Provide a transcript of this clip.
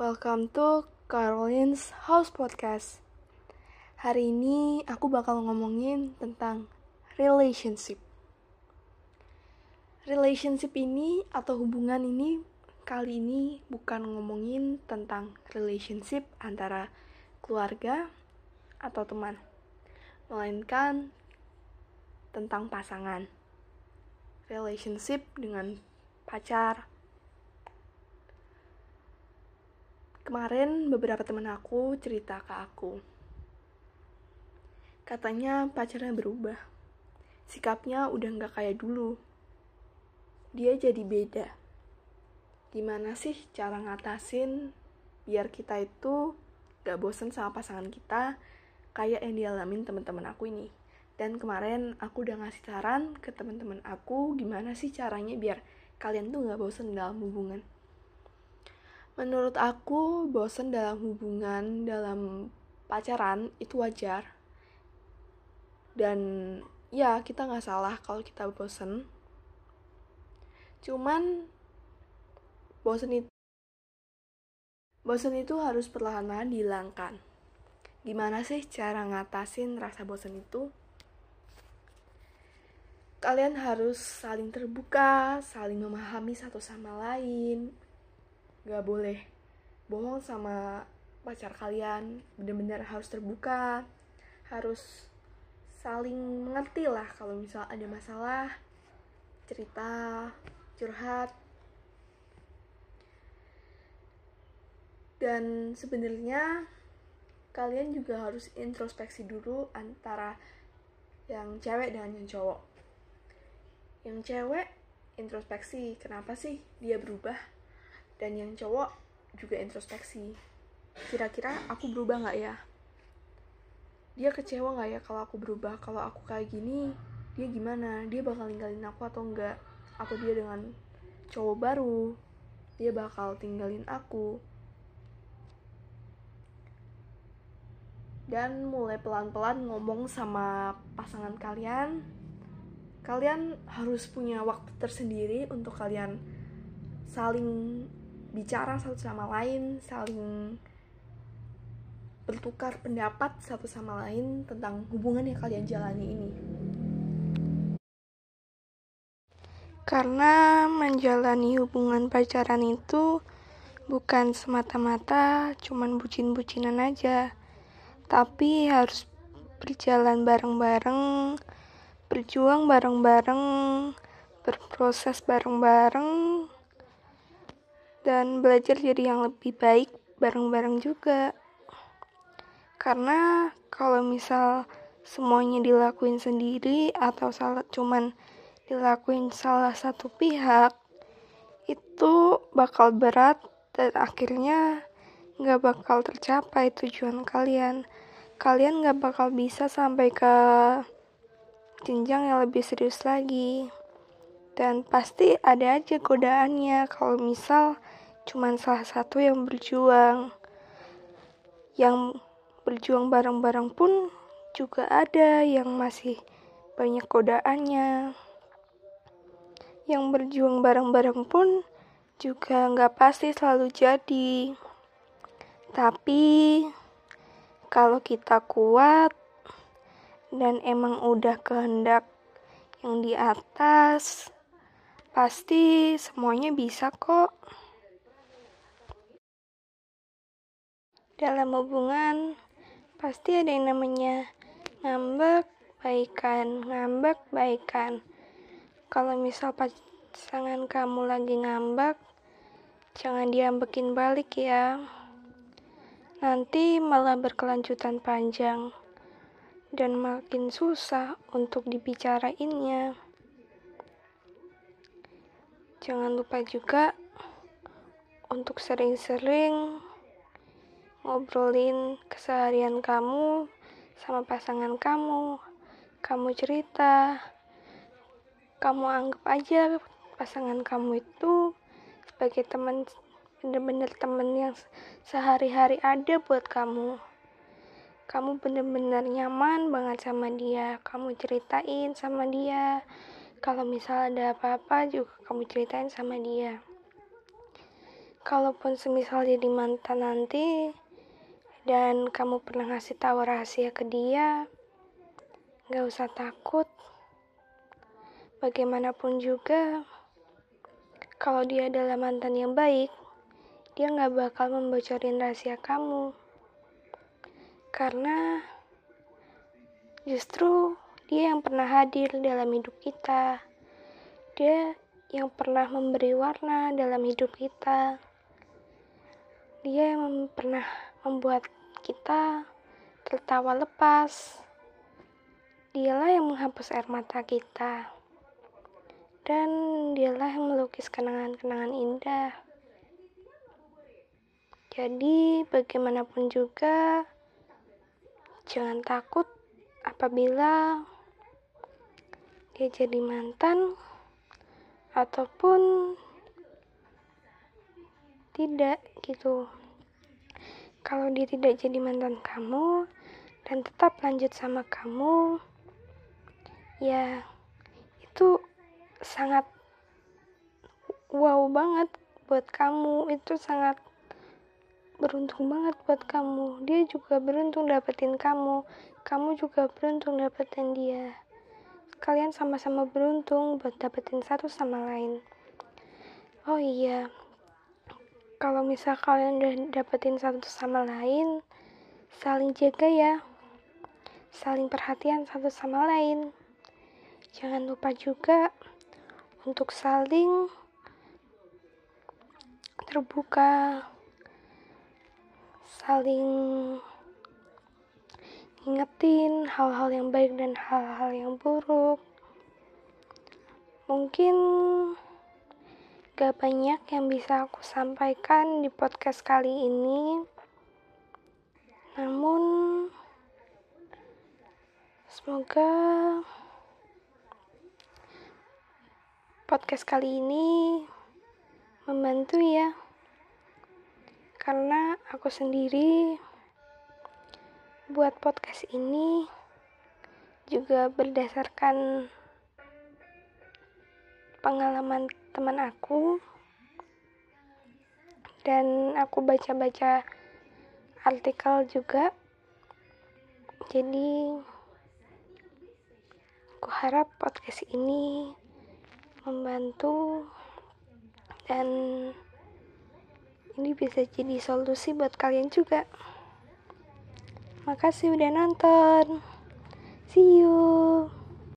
welcome to Caroline's House Podcast. Hari ini aku bakal ngomongin tentang relationship. Relationship ini atau hubungan ini kali ini bukan ngomongin tentang relationship antara keluarga atau teman, melainkan tentang pasangan. Relationship dengan pacar, Kemarin beberapa teman aku cerita ke aku. Katanya pacarnya berubah. Sikapnya udah nggak kayak dulu. Dia jadi beda. Gimana sih cara ngatasin biar kita itu gak bosen sama pasangan kita kayak yang dialamin teman-teman aku ini. Dan kemarin aku udah ngasih saran ke teman-teman aku gimana sih caranya biar kalian tuh gak bosen dalam hubungan. Menurut aku, bosen dalam hubungan, dalam pacaran itu wajar. Dan ya, kita nggak salah kalau kita bosen. Cuman, bosen itu bosen itu harus perlahan-lahan dihilangkan. Gimana sih cara ngatasin rasa bosen itu? Kalian harus saling terbuka, saling memahami satu sama lain, gak boleh bohong sama pacar kalian. Benar-benar harus terbuka harus saling mengerti lah kalau misal ada masalah cerita curhat. Dan sebenarnya kalian juga harus introspeksi dulu antara yang cewek dan yang cowok. Yang cewek introspeksi kenapa sih dia berubah dan yang cowok juga introspeksi. Kira-kira aku berubah nggak ya? Dia kecewa nggak ya kalau aku berubah? Kalau aku kayak gini dia gimana? Dia bakal ninggalin aku atau enggak atau dia dengan cowok baru dia bakal tinggalin aku? Dan mulai pelan-pelan ngomong sama pasangan kalian. Kalian harus punya waktu tersendiri untuk kalian saling bicara satu sama lain, saling bertukar pendapat satu sama lain tentang hubungan yang kalian jalani ini. Karena menjalani hubungan pacaran itu bukan semata-mata cuman bucin-bucinan aja, tapi harus berjalan bareng-bareng, berjuang bareng-bareng, berproses bareng-bareng, dan belajar jadi yang lebih baik bareng-bareng juga. Karena kalau misal semuanya dilakuin sendiri atau salah cuman dilakuin salah satu pihak itu bakal berat dan akhirnya nggak bakal tercapai tujuan kalian kalian nggak bakal bisa sampai ke jenjang yang lebih serius lagi dan pasti ada aja godaannya kalau misal cuman salah satu yang berjuang. Yang berjuang bareng-bareng pun juga ada yang masih banyak godaannya. Yang berjuang bareng-bareng pun juga nggak pasti selalu jadi. Tapi kalau kita kuat dan emang udah kehendak yang di atas pasti semuanya bisa kok. Dalam hubungan pasti ada yang namanya ngambek baikan ngambek baikan kalau misal pasangan kamu lagi ngambek jangan diambekin balik ya. Nanti malah berkelanjutan panjang dan makin susah untuk dibicarainnya jangan lupa juga untuk sering-sering ngobrolin keseharian kamu sama pasangan kamu. Kamu cerita, kamu anggap aja pasangan kamu itu sebagai teman bener-bener temen yang sehari-hari ada buat kamu. Kamu bener-bener nyaman banget sama dia. Kamu ceritain sama dia. Kalau misal ada apa-apa juga kamu ceritain sama dia. kalaupun semisal jadi mantan nanti dan kamu pernah ngasih tahu rahasia ke dia gak usah takut bagaimanapun juga kalau dia adalah mantan yang baik dia gak bakal membocorin rahasia kamu karena justru dia yang pernah hadir dalam hidup kita. Dia yang pernah memberi warna dalam hidup kita. Dia yang pernah membuat kita tertawa lepas. Dialah yang menghapus air mata kita. Dan dialah yang melukis kenangan-kenangan indah. Jadi bagaimanapun juga jangan takut apabila dia jadi mantan ataupun tidak gitu. Kalau dia tidak jadi mantan kamu dan tetap lanjut sama kamu ya itu sangat wow banget buat kamu. Itu sangat beruntung banget buat kamu. Dia juga beruntung dapetin kamu. Kamu juga beruntung dapetin dia kalian sama-sama beruntung buat dapetin satu sama lain. Oh iya kalau misal kalian udah dapetin satu sama lain saling jaga ya. Saling perhatian satu sama lain. Jangan lupa juga untuk saling terbuka, saling ingetin hal-hal yang baik dan hal-hal yang buruk. Mungkin gak banyak yang bisa aku sampaikan di podcast kali ini, namun semoga podcast kali ini membantu ya karena aku sendiri buat podcast ini juga berdasarkan pengalaman teman aku. Dan aku baca-baca artikel juga. Jadi aku harap podcast ini membantu dan ini bisa jadi solusi buat kalian juga makasih udah nonton. See you